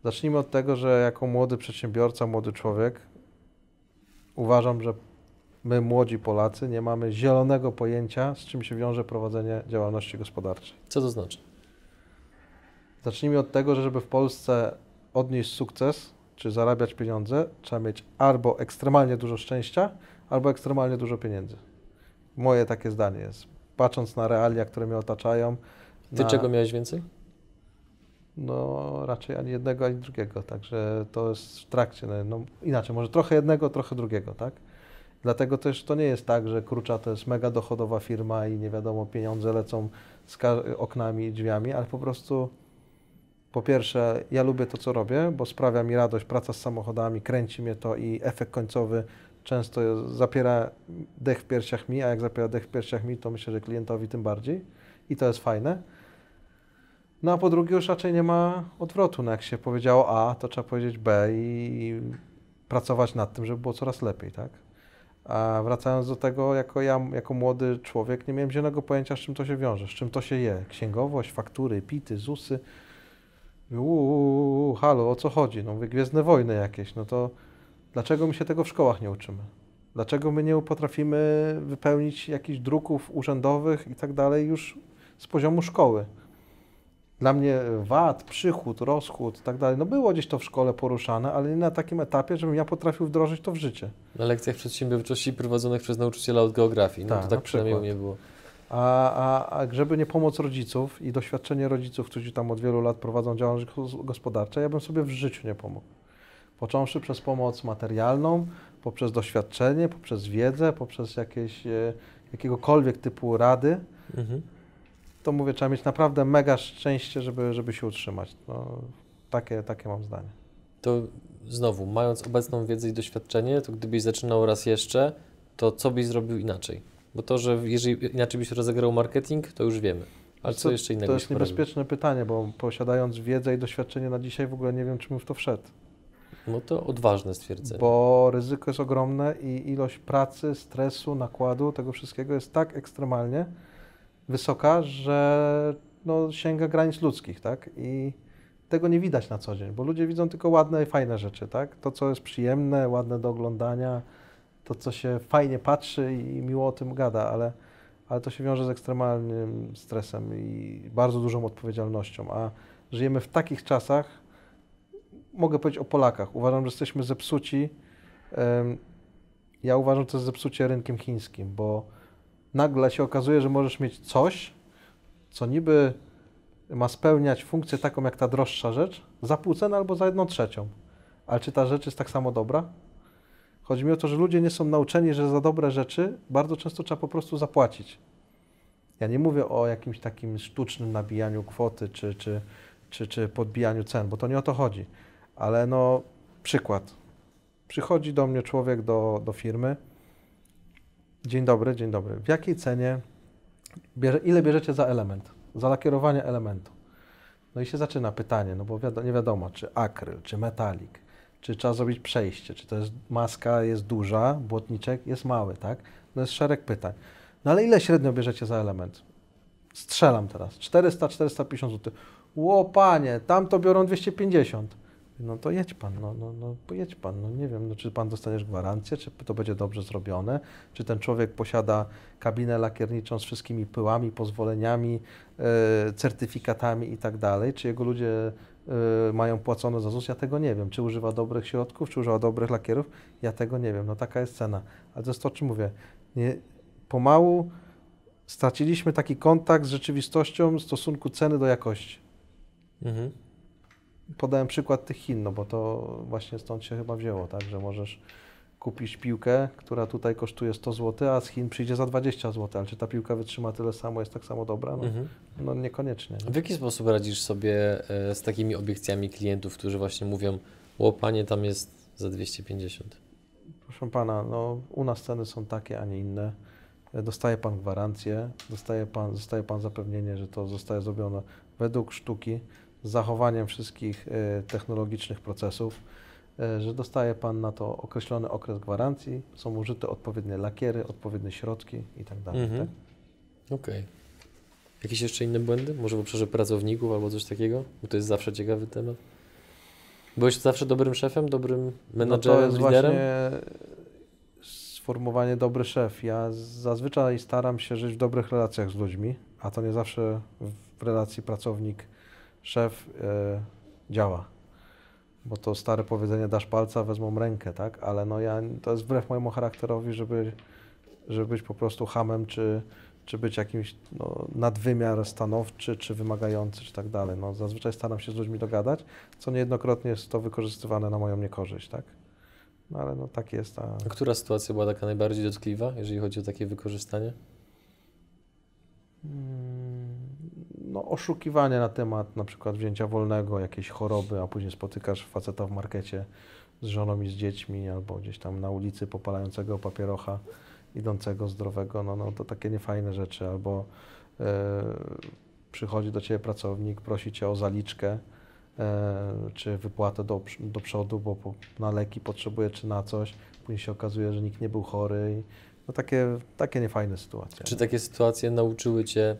Zacznijmy od tego, że jako młody przedsiębiorca, młody człowiek, uważam, że my, młodzi Polacy, nie mamy zielonego pojęcia, z czym się wiąże prowadzenie działalności gospodarczej. Co to znaczy? Zacznijmy od tego, że żeby w Polsce odnieść sukces, czy zarabiać pieniądze, trzeba mieć albo ekstremalnie dużo szczęścia, albo ekstremalnie dużo pieniędzy. Moje takie zdanie jest. Patrząc na realia, które mnie otaczają. Ty na, czego miałeś więcej? No raczej ani jednego, ani drugiego, także to jest w trakcie. No, no, inaczej, może trochę jednego, trochę drugiego, tak? Dlatego też to nie jest tak, że Krucza to jest mega dochodowa firma i nie wiadomo, pieniądze lecą z oknami i drzwiami, ale po prostu po pierwsze, ja lubię to, co robię, bo sprawia mi radość praca z samochodami, kręci mnie to i efekt końcowy często zapiera dech w piersiach mi, a jak zapiera dech w piersiach mi, to myślę, że klientowi tym bardziej i to jest fajne. No a po drugie już raczej nie ma odwrotu. No jak się powiedziało A, to trzeba powiedzieć B i pracować nad tym, żeby było coraz lepiej, tak? A wracając do tego, jako ja, jako młody człowiek, nie miałem zielonego pojęcia, z czym to się wiąże, z czym to się je. Księgowość, faktury, pity, ZUSy. Uuu, halo, o co chodzi? No mówię, Gwiezdne Wojny jakieś, no to dlaczego my się tego w szkołach nie uczymy? Dlaczego my nie potrafimy wypełnić jakichś druków urzędowych i tak dalej już z poziomu szkoły? Dla mnie VAT, przychód, rozchód i tak dalej, no było gdzieś to w szkole poruszane, ale nie na takim etapie, żebym ja potrafił wdrożyć to w życie. Na lekcjach przedsiębiorczości prowadzonych przez nauczyciela od geografii. No Tak, to tak przynajmniej u mnie było. A, a, a żeby nie pomoc rodziców i doświadczenie rodziców, którzy tam od wielu lat prowadzą działalność gos- gospodarczą, ja bym sobie w życiu nie pomógł. Począwszy przez pomoc materialną, poprzez doświadczenie, poprzez wiedzę, poprzez jakieś e, jakiegokolwiek typu rady, Mhm. to mówię, trzeba mieć naprawdę mega szczęście, żeby, żeby się utrzymać. No, takie, takie mam zdanie. To znowu, mając obecną wiedzę i doświadczenie, to gdybyś zaczynał raz jeszcze, to co byś zrobił inaczej? Bo to, że jeżeli inaczej byś rozegrał marketing, to już wiemy. Ale co To- jeszcze innego To jest niebezpieczne pytanie, bo posiadając wiedzę i doświadczenie na dzisiaj w ogóle nie wiem, czy bym w to wszedł. No to odważne stwierdzenie. Bo ryzyko jest ogromne i ilość pracy, stresu, nakładu, tego wszystkiego jest tak ekstremalnie wysoka, że no, sięga granic ludzkich, tak? I tego nie widać na co dzień, bo ludzie widzą tylko ładne i fajne rzeczy, tak? To, co jest przyjemne, ładne do oglądania, to, co się fajnie patrzy i miło o tym gada, ale, ale to się wiąże z ekstremalnym stresem i bardzo dużą odpowiedzialnością, a żyjemy w takich czasach, mogę powiedzieć o Polakach. Uważam, że jesteśmy zepsuci. Ja uważam, że to jest zepsucie rynkiem chińskim, bo nagle się okazuje, że możesz mieć coś, co niby ma spełniać funkcję taką jak ta droższa rzecz, za pół ceny albo za jedną trzecią. Ale czy ta rzecz jest tak samo dobra? Chodzi mi o to, że ludzie nie są nauczeni, że za dobre rzeczy bardzo często trzeba po prostu zapłacić. Ja nie mówię o jakimś takim sztucznym nabijaniu kwoty czy, czy, czy, czy podbijaniu cen, bo to nie o to chodzi. Ale no, przykład. Przychodzi do mnie człowiek do, do firmy. Dzień dobry, dzień dobry. W jakiej cenie, bierze, ile bierzecie za element? Za lakierowanie elementu. No i się zaczyna pytanie, no bo nie wiadomo, czy akryl, czy metalik, czy trzeba zrobić przejście, czy to jest maska jest duża, błotniczek jest mały, tak? No jest szereg pytań. No ale ile średnio bierzecie za element? Strzelam teraz. 400-450 zł. Ło panie, tam to biorą 250. No to jedź pan, no, no, no pojedź pan, no nie wiem, no, czy pan dostaniesz gwarancję, czy to będzie dobrze zrobione, czy ten człowiek posiada kabinę lakierniczą z wszystkimi pyłami, pozwoleniami, e, certyfikatami i tak dalej, czy jego ludzie e, mają płacone za ZUS, ja tego nie wiem, czy używa dobrych środków, czy używa dobrych lakierów, ja tego nie wiem, no taka jest cena, ale to jest to, o czym mówię, nie, pomału straciliśmy taki kontakt z rzeczywistością w stosunku ceny do jakości. Mhm. Podałem przykład tych Chin, no bo to właśnie stąd się chyba wzięło, tak, że możesz kupić piłkę, która tutaj kosztuje 100 zł, a z Chin przyjdzie za 20 zł, ale czy ta piłka wytrzyma tyle samo, jest tak samo dobra? No, Mhm. no niekoniecznie. Nie? W jaki sposób radzisz sobie e, z takimi obiekcjami klientów, którzy właśnie mówią, o panie, tam jest za 250? Proszę pana, no, u nas ceny są takie, a nie inne. Dostaje pan gwarancję, dostaje pan, dostaje pan zapewnienie, że to zostaje zrobione według sztuki, z zachowaniem wszystkich e, technologicznych procesów, e, że dostaje pan na to określony okres gwarancji, są użyte odpowiednie lakiery, odpowiednie środki i tak dalej. Mhm. Tak? Okej. Jakieś jeszcze inne błędy? Może w obszarze pracowników albo coś takiego? Bo to jest zawsze ciekawy temat. Byłeś zawsze dobrym szefem, dobrym menadżerem, no to jest liderem? właśnie sformułowanie dobry szef. Ja zazwyczaj staram się żyć w dobrych relacjach z ludźmi, a to nie zawsze w relacji pracownik-szef e, działa. Bo to stare powiedzenie, dasz palca, wezmą rękę, tak? Ale no ja, to jest wbrew mojemu charakterowi, żeby, żeby być po prostu hamem, czy, czy być jakimś no, nadwymiar stanowczy, czy wymagający, czy tak dalej. No, zazwyczaj staram się z ludźmi dogadać, co niejednokrotnie jest to wykorzystywane na moją niekorzyść, tak? No ale no tak jest. A... A która sytuacja była taka najbardziej dotkliwa, jeżeli chodzi o takie wykorzystanie? Oszukiwanie na temat na przykład wzięcia wolnego, jakiejś choroby, a później spotykasz faceta w markecie z żoną i z dziećmi, albo gdzieś tam na ulicy popalającego papierocha, idącego zdrowego, no, no to takie niefajne rzeczy, albo e, przychodzi do Ciebie pracownik, prosi Cię o zaliczkę, e, czy wypłatę do, do przodu, bo po, na leki potrzebuje, czy na coś, później się okazuje, że nikt nie był chory i no takie, takie niefajne sytuacje. Czy takie sytuacje nauczyły Cię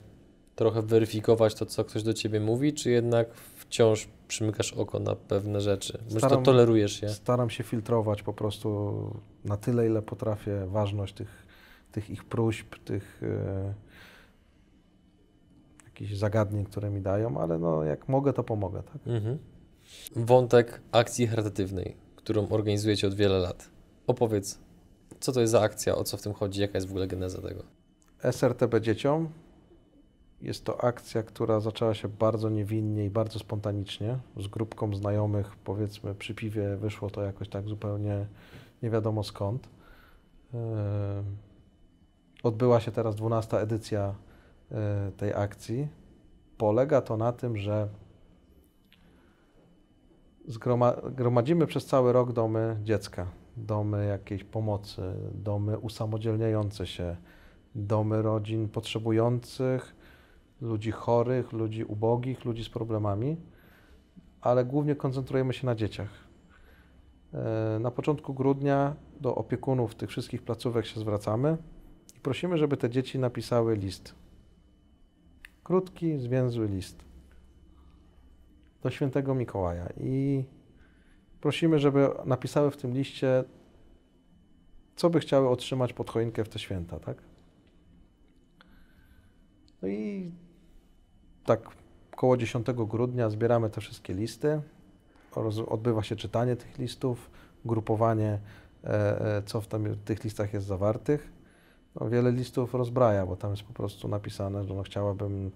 trochę weryfikować to, co ktoś do Ciebie mówi, czy jednak wciąż przymykasz oko na pewne rzeczy? Może to tolerujesz je? Staram się filtrować po prostu na tyle, ile potrafię ważność tych, tych ich próśb, tych e, jakichś zagadnień, które mi dają, ale no, jak mogę, to pomogę. Tak? Mhm. Wątek akcji charytatywnej, którą organizujecie od wiele lat. Opowiedz, co to jest za akcja, o co w tym chodzi, jaka jest w ogóle geneza tego? SRTB dzieciom jest to akcja, która zaczęła się bardzo niewinnie i bardzo spontanicznie. Z grupką znajomych, powiedzmy, przy piwie wyszło to jakoś tak zupełnie nie wiadomo skąd. Yy, Odbyła się teraz 12 edycja yy, tej akcji. Polega to na tym, że gromadzimy przez cały rok domy dziecka, domy jakiejś pomocy, domy usamodzielniające się, domy rodzin potrzebujących, ludzi chorych, ludzi ubogich, ludzi z problemami, ale głównie koncentrujemy się na dzieciach. E, Na początku grudnia do opiekunów tych wszystkich placówek się zwracamy i prosimy, żeby te dzieci napisały list. Krótki, zwięzły list do świętego Mikołaja i prosimy, żeby napisały w tym liście, co by chciały otrzymać pod choinkę w te święta, tak? No i tak około 10 grudnia zbieramy te wszystkie listy. Odbywa się czytanie tych listów, grupowanie, e, e, co w tam, tych listach jest zawartych. No, wiele listów rozbraja, bo tam jest po prostu napisane, że no, chciałabym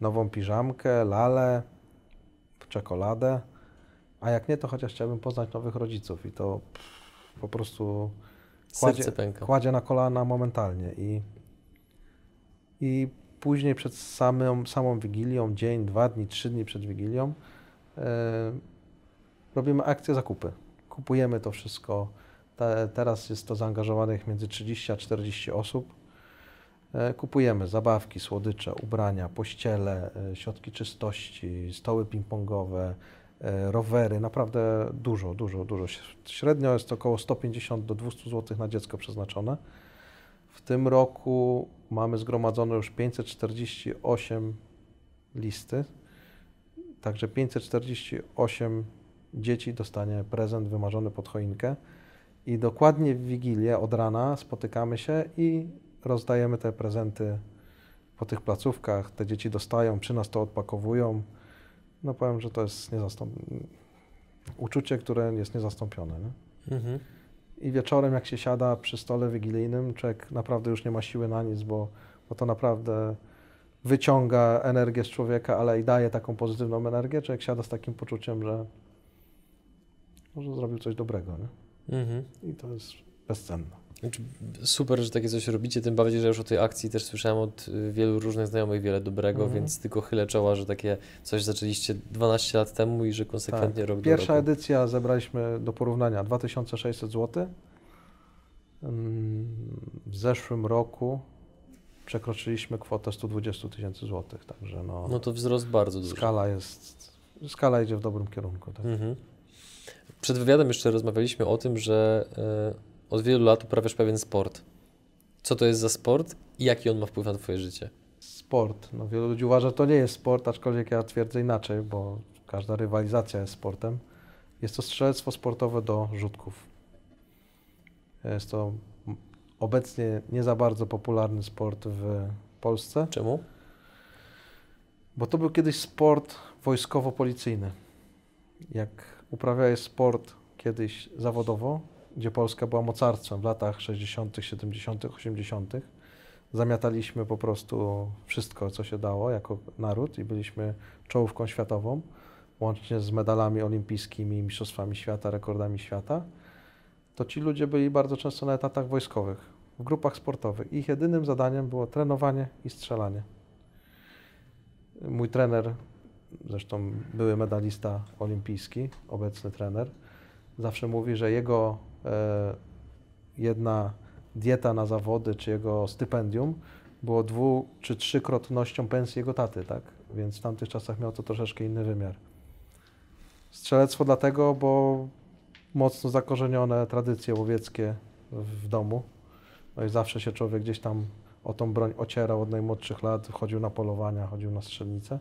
nową piżamkę, lalę, czekoladę, a jak nie, to chociaż chciałbym poznać nowych rodziców i to pff, po prostu Kładzie- kładzie na kolana momentalnie i, i później przed samą, samą Wigilią, dzień, dwa dni, trzy dni przed Wigilią e, robimy akcję zakupy. Kupujemy to wszystko. Te, teraz jest to zaangażowanych między 30 a 40 osób. E, kupujemy zabawki, słodycze, ubrania, pościele, e, środki czystości, stoły ping-pongowe, rowery, naprawdę dużo, dużo, dużo. Średnio jest to około 150 do 200 zł na dziecko przeznaczone. W tym roku mamy zgromadzone już 548 listy, także 548 dzieci dostanie prezent wymarzony pod choinkę i dokładnie w Wigilię od rana spotykamy się i rozdajemy te prezenty po tych placówkach. Te dzieci dostają, przy nas to odpakowują. No powiem, że to jest niezastąpione. Uczucie, które jest niezastąpione. Nie? Mhm. I wieczorem, jak się siada przy stole wigilijnym, człowiek naprawdę już nie ma siły na nic, bo, bo to naprawdę wyciąga energię z człowieka, ale i daje taką pozytywną energię, człowiek siada z takim poczuciem, że może zrobił coś dobrego, nie? Mhm. I to jest bezcenne. Znaczy, Super, że takie coś robicie, tym bardziej, że już o tej akcji też słyszałem od y, wielu różnych znajomych wiele dobrego, Mhm. więc tylko chylę czoła, że takie coś zaczęliście 12 lat temu i że konsekwentnie rok do Tak. Pierwsza roku. edycja zebraliśmy do porównania 2600 zł. W zeszłym roku przekroczyliśmy kwotę 120 tysięcy złotych, także no, No to wzrost bardzo duży. skala jest, skala idzie w dobrym kierunku. Tak? Mhm. Przed wywiadem jeszcze rozmawialiśmy o tym, że y, od wielu lat uprawiasz pewien sport. Co to jest za sport i jaki on ma wpływ na Twoje życie? Sport. No, wielu ludzi uważa, że to nie jest sport, aczkolwiek ja twierdzę inaczej, bo każda rywalizacja jest sportem. Jest to strzelectwo sportowe do rzutków. Jest to obecnie nie za bardzo popularny sport w Polsce, Czemu? bo to był kiedyś sport wojskowo-policyjny. Jak uprawiałeś sport kiedyś zawodowo, gdzie Polska była mocarstwem w latach 60., 70., 80., zamiataliśmy po prostu wszystko, co się dało jako naród i byliśmy czołówką światową, łącznie z medalami olimpijskimi, mistrzostwami świata, rekordami świata, to ci ludzie byli bardzo często na etatach wojskowych, w grupach sportowych. Ich jedynym zadaniem było trenowanie i strzelanie. Mój trener, zresztą były medalista olimpijski, obecny trener, zawsze mówi, że jego jedna dieta na zawody, czy jego stypendium było dwu czy trzykrotnością pensji jego taty, tak? Więc w tamtych czasach miał to troszeczkę inny wymiar. Strzelectwo dlatego, bo mocno zakorzenione tradycje łowieckie w domu. No i zawsze się człowiek gdzieś tam o tą broń ocierał od najmłodszych lat, chodził na polowania, chodził na strzelnicę.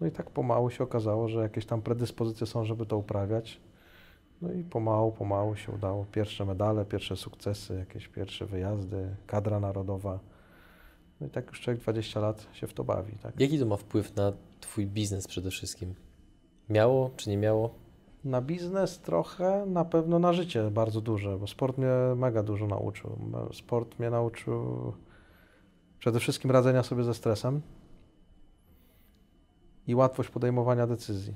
No i tak pomału się okazało, że jakieś tam predyspozycje są, żeby to uprawiać. No i pomału, pomału się udało. Pierwsze medale, pierwsze sukcesy, jakieś pierwsze wyjazdy, kadra narodowa. No i tak już człowiek 20 lat się w to bawi. Tak? Jaki to ma wpływ na Twój biznes przede wszystkim? Miało czy nie miało? Na biznes trochę, na pewno na życie bardzo duże, bo sport mnie mega dużo nauczył. Sport mnie nauczył przede wszystkim radzenia sobie ze stresem i łatwość podejmowania decyzji.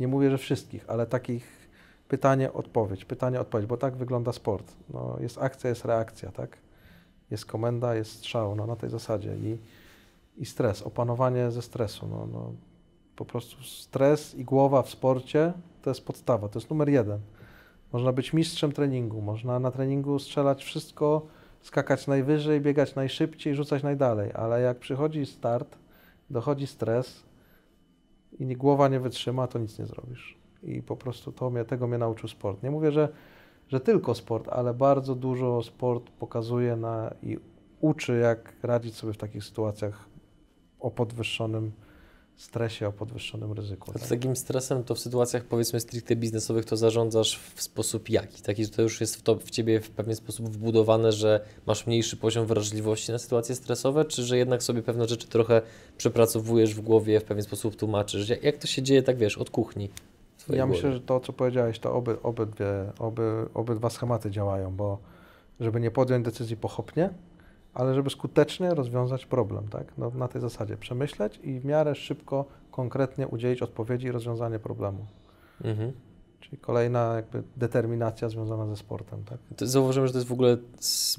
Nie mówię, że wszystkich, ale takich pytanie, odpowiedź, pytanie, odpowiedź, bo tak wygląda sport. No, jest akcja, jest reakcja, tak? Jest komenda, jest strzał, no, na tej zasadzie. I, i stres, opanowanie ze stresu. No, no, po prostu stres i głowa w sporcie to jest podstawa, to jest numer jeden. Można być mistrzem treningu, można na treningu strzelać wszystko, skakać najwyżej, biegać najszybciej, rzucać najdalej, ale jak przychodzi start, dochodzi stres i głowa nie wytrzyma, to nic nie zrobisz. I po prostu to mnie, tego mnie nauczył sport. Nie mówię, że, że tylko sport, ale bardzo dużo sport pokazuje na, i uczy, jak radzić sobie w takich sytuacjach o podwyższonym stresie, o podwyższonym ryzyku. A z tak? takim stresem to w sytuacjach powiedzmy stricte biznesowych to zarządzasz w sposób jaki? Taki, że to już jest w, to, w Ciebie w pewien sposób wbudowane, że masz mniejszy poziom wrażliwości na sytuacje stresowe, czy że jednak sobie pewne rzeczy trochę przepracowujesz w głowie, w pewien sposób tłumaczysz? Jak, jak to się dzieje, tak wiesz, od kuchni? Twojej Ja głowie? myślę, że to, co powiedziałeś, to oby, obydwie, oby, obydwa schematy działają, bo żeby nie podjąć decyzji pochopnie, ale żeby skutecznie rozwiązać problem, tak? No, na tej zasadzie przemyśleć i w miarę szybko, konkretnie udzielić odpowiedzi i rozwiązanie problemu. Mhm. Czyli kolejna jakby determinacja związana ze sportem, tak? To Zauważyłem, że to jest w ogóle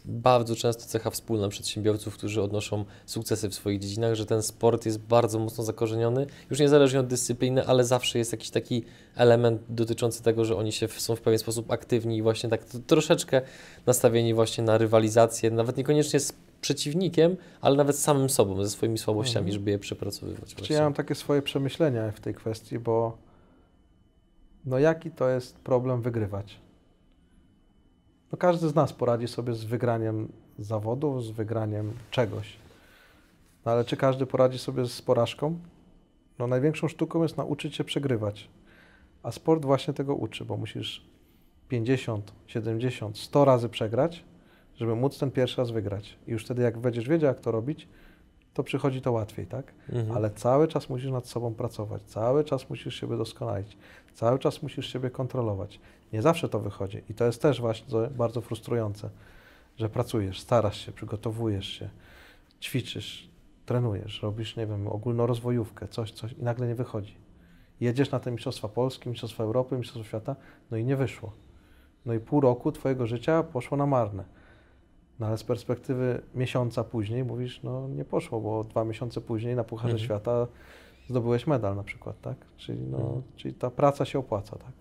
bardzo często cecha wspólna przedsiębiorców, którzy odnoszą sukcesy w swoich dziedzinach, że ten sport jest bardzo mocno zakorzeniony, już niezależnie od dyscypliny, ale zawsze jest jakiś taki element dotyczący tego, że oni się w, są w pewien sposób aktywni i właśnie tak troszeczkę nastawieni właśnie na rywalizację, nawet niekoniecznie z przeciwnikiem, ale nawet samym sobą, ze swoimi słabościami, Mhm. żeby je przepracowywać. Czy właśnie. ja mam takie swoje przemyślenia w tej kwestii, bo no jaki to jest problem wygrywać? No każdy z nas poradzi sobie z wygraniem zawodu, z wygraniem czegoś. No ale czy każdy poradzi sobie z porażką? No największą sztuką jest nauczyć się przegrywać. A sport właśnie tego uczy, bo musisz 50, 70, 100 razy przegrać, żeby móc ten pierwszy raz wygrać. I już wtedy jak będziesz wiedział, jak to robić, to przychodzi to łatwiej, tak? Mhm. ale cały czas musisz nad sobą pracować, cały czas musisz siebie doskonalić, cały czas musisz siebie kontrolować. Nie zawsze to wychodzi i to jest też właśnie bardzo frustrujące, że pracujesz, starasz się, przygotowujesz się, ćwiczysz, trenujesz, robisz, nie wiem, ogólnorozwojówkę, coś, coś i nagle nie wychodzi. Jedziesz na te Mistrzostwa Polski, Mistrzostwa Europy, Mistrzostwa Świata, no i nie wyszło. No i pół roku Twojego życia poszło na marne. No ale z perspektywy miesiąca później mówisz, no nie poszło, bo dwa miesiące później na Pucharze Mhm. Świata zdobyłeś medal na przykład, tak? Czyli, no, Mhm. czyli ta praca się opłaca, tak?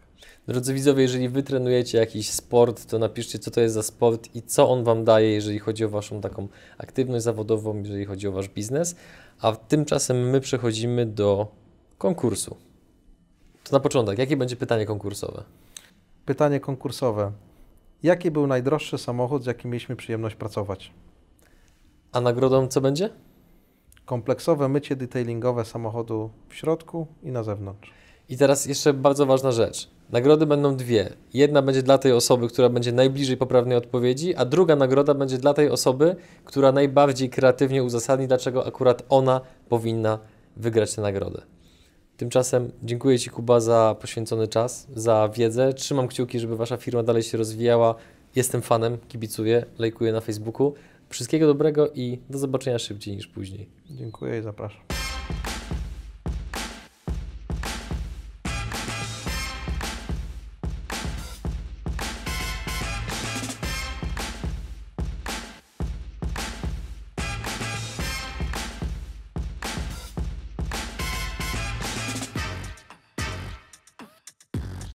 Drodzy widzowie, jeżeli wy trenujecie jakiś sport, to napiszcie, co to jest za sport i co on wam daje, jeżeli chodzi o waszą taką aktywność zawodową, jeżeli chodzi o wasz biznes. A tymczasem my przechodzimy do konkursu. To na początek, jakie będzie pytanie konkursowe? Pytanie konkursowe. Jaki był najdroższy samochód, z jakim mieliśmy przyjemność pracować? A nagrodą co będzie? Kompleksowe mycie detailingowe samochodu w środku i na zewnątrz. I teraz jeszcze bardzo ważna rzecz. Nagrody będą dwie. Jedna będzie dla tej osoby, która będzie najbliżej poprawnej odpowiedzi, a druga nagroda będzie dla tej osoby, która najbardziej kreatywnie uzasadni, dlaczego akurat ona powinna wygrać tę nagrodę. Tymczasem dziękuję Ci, Kuba, za poświęcony czas, za wiedzę. Trzymam kciuki, żeby Wasza firma dalej się rozwijała. Jestem fanem, kibicuję, lajkuję na Facebooku. Wszystkiego dobrego i do zobaczenia szybciej niż później. Dziękuję i zapraszam.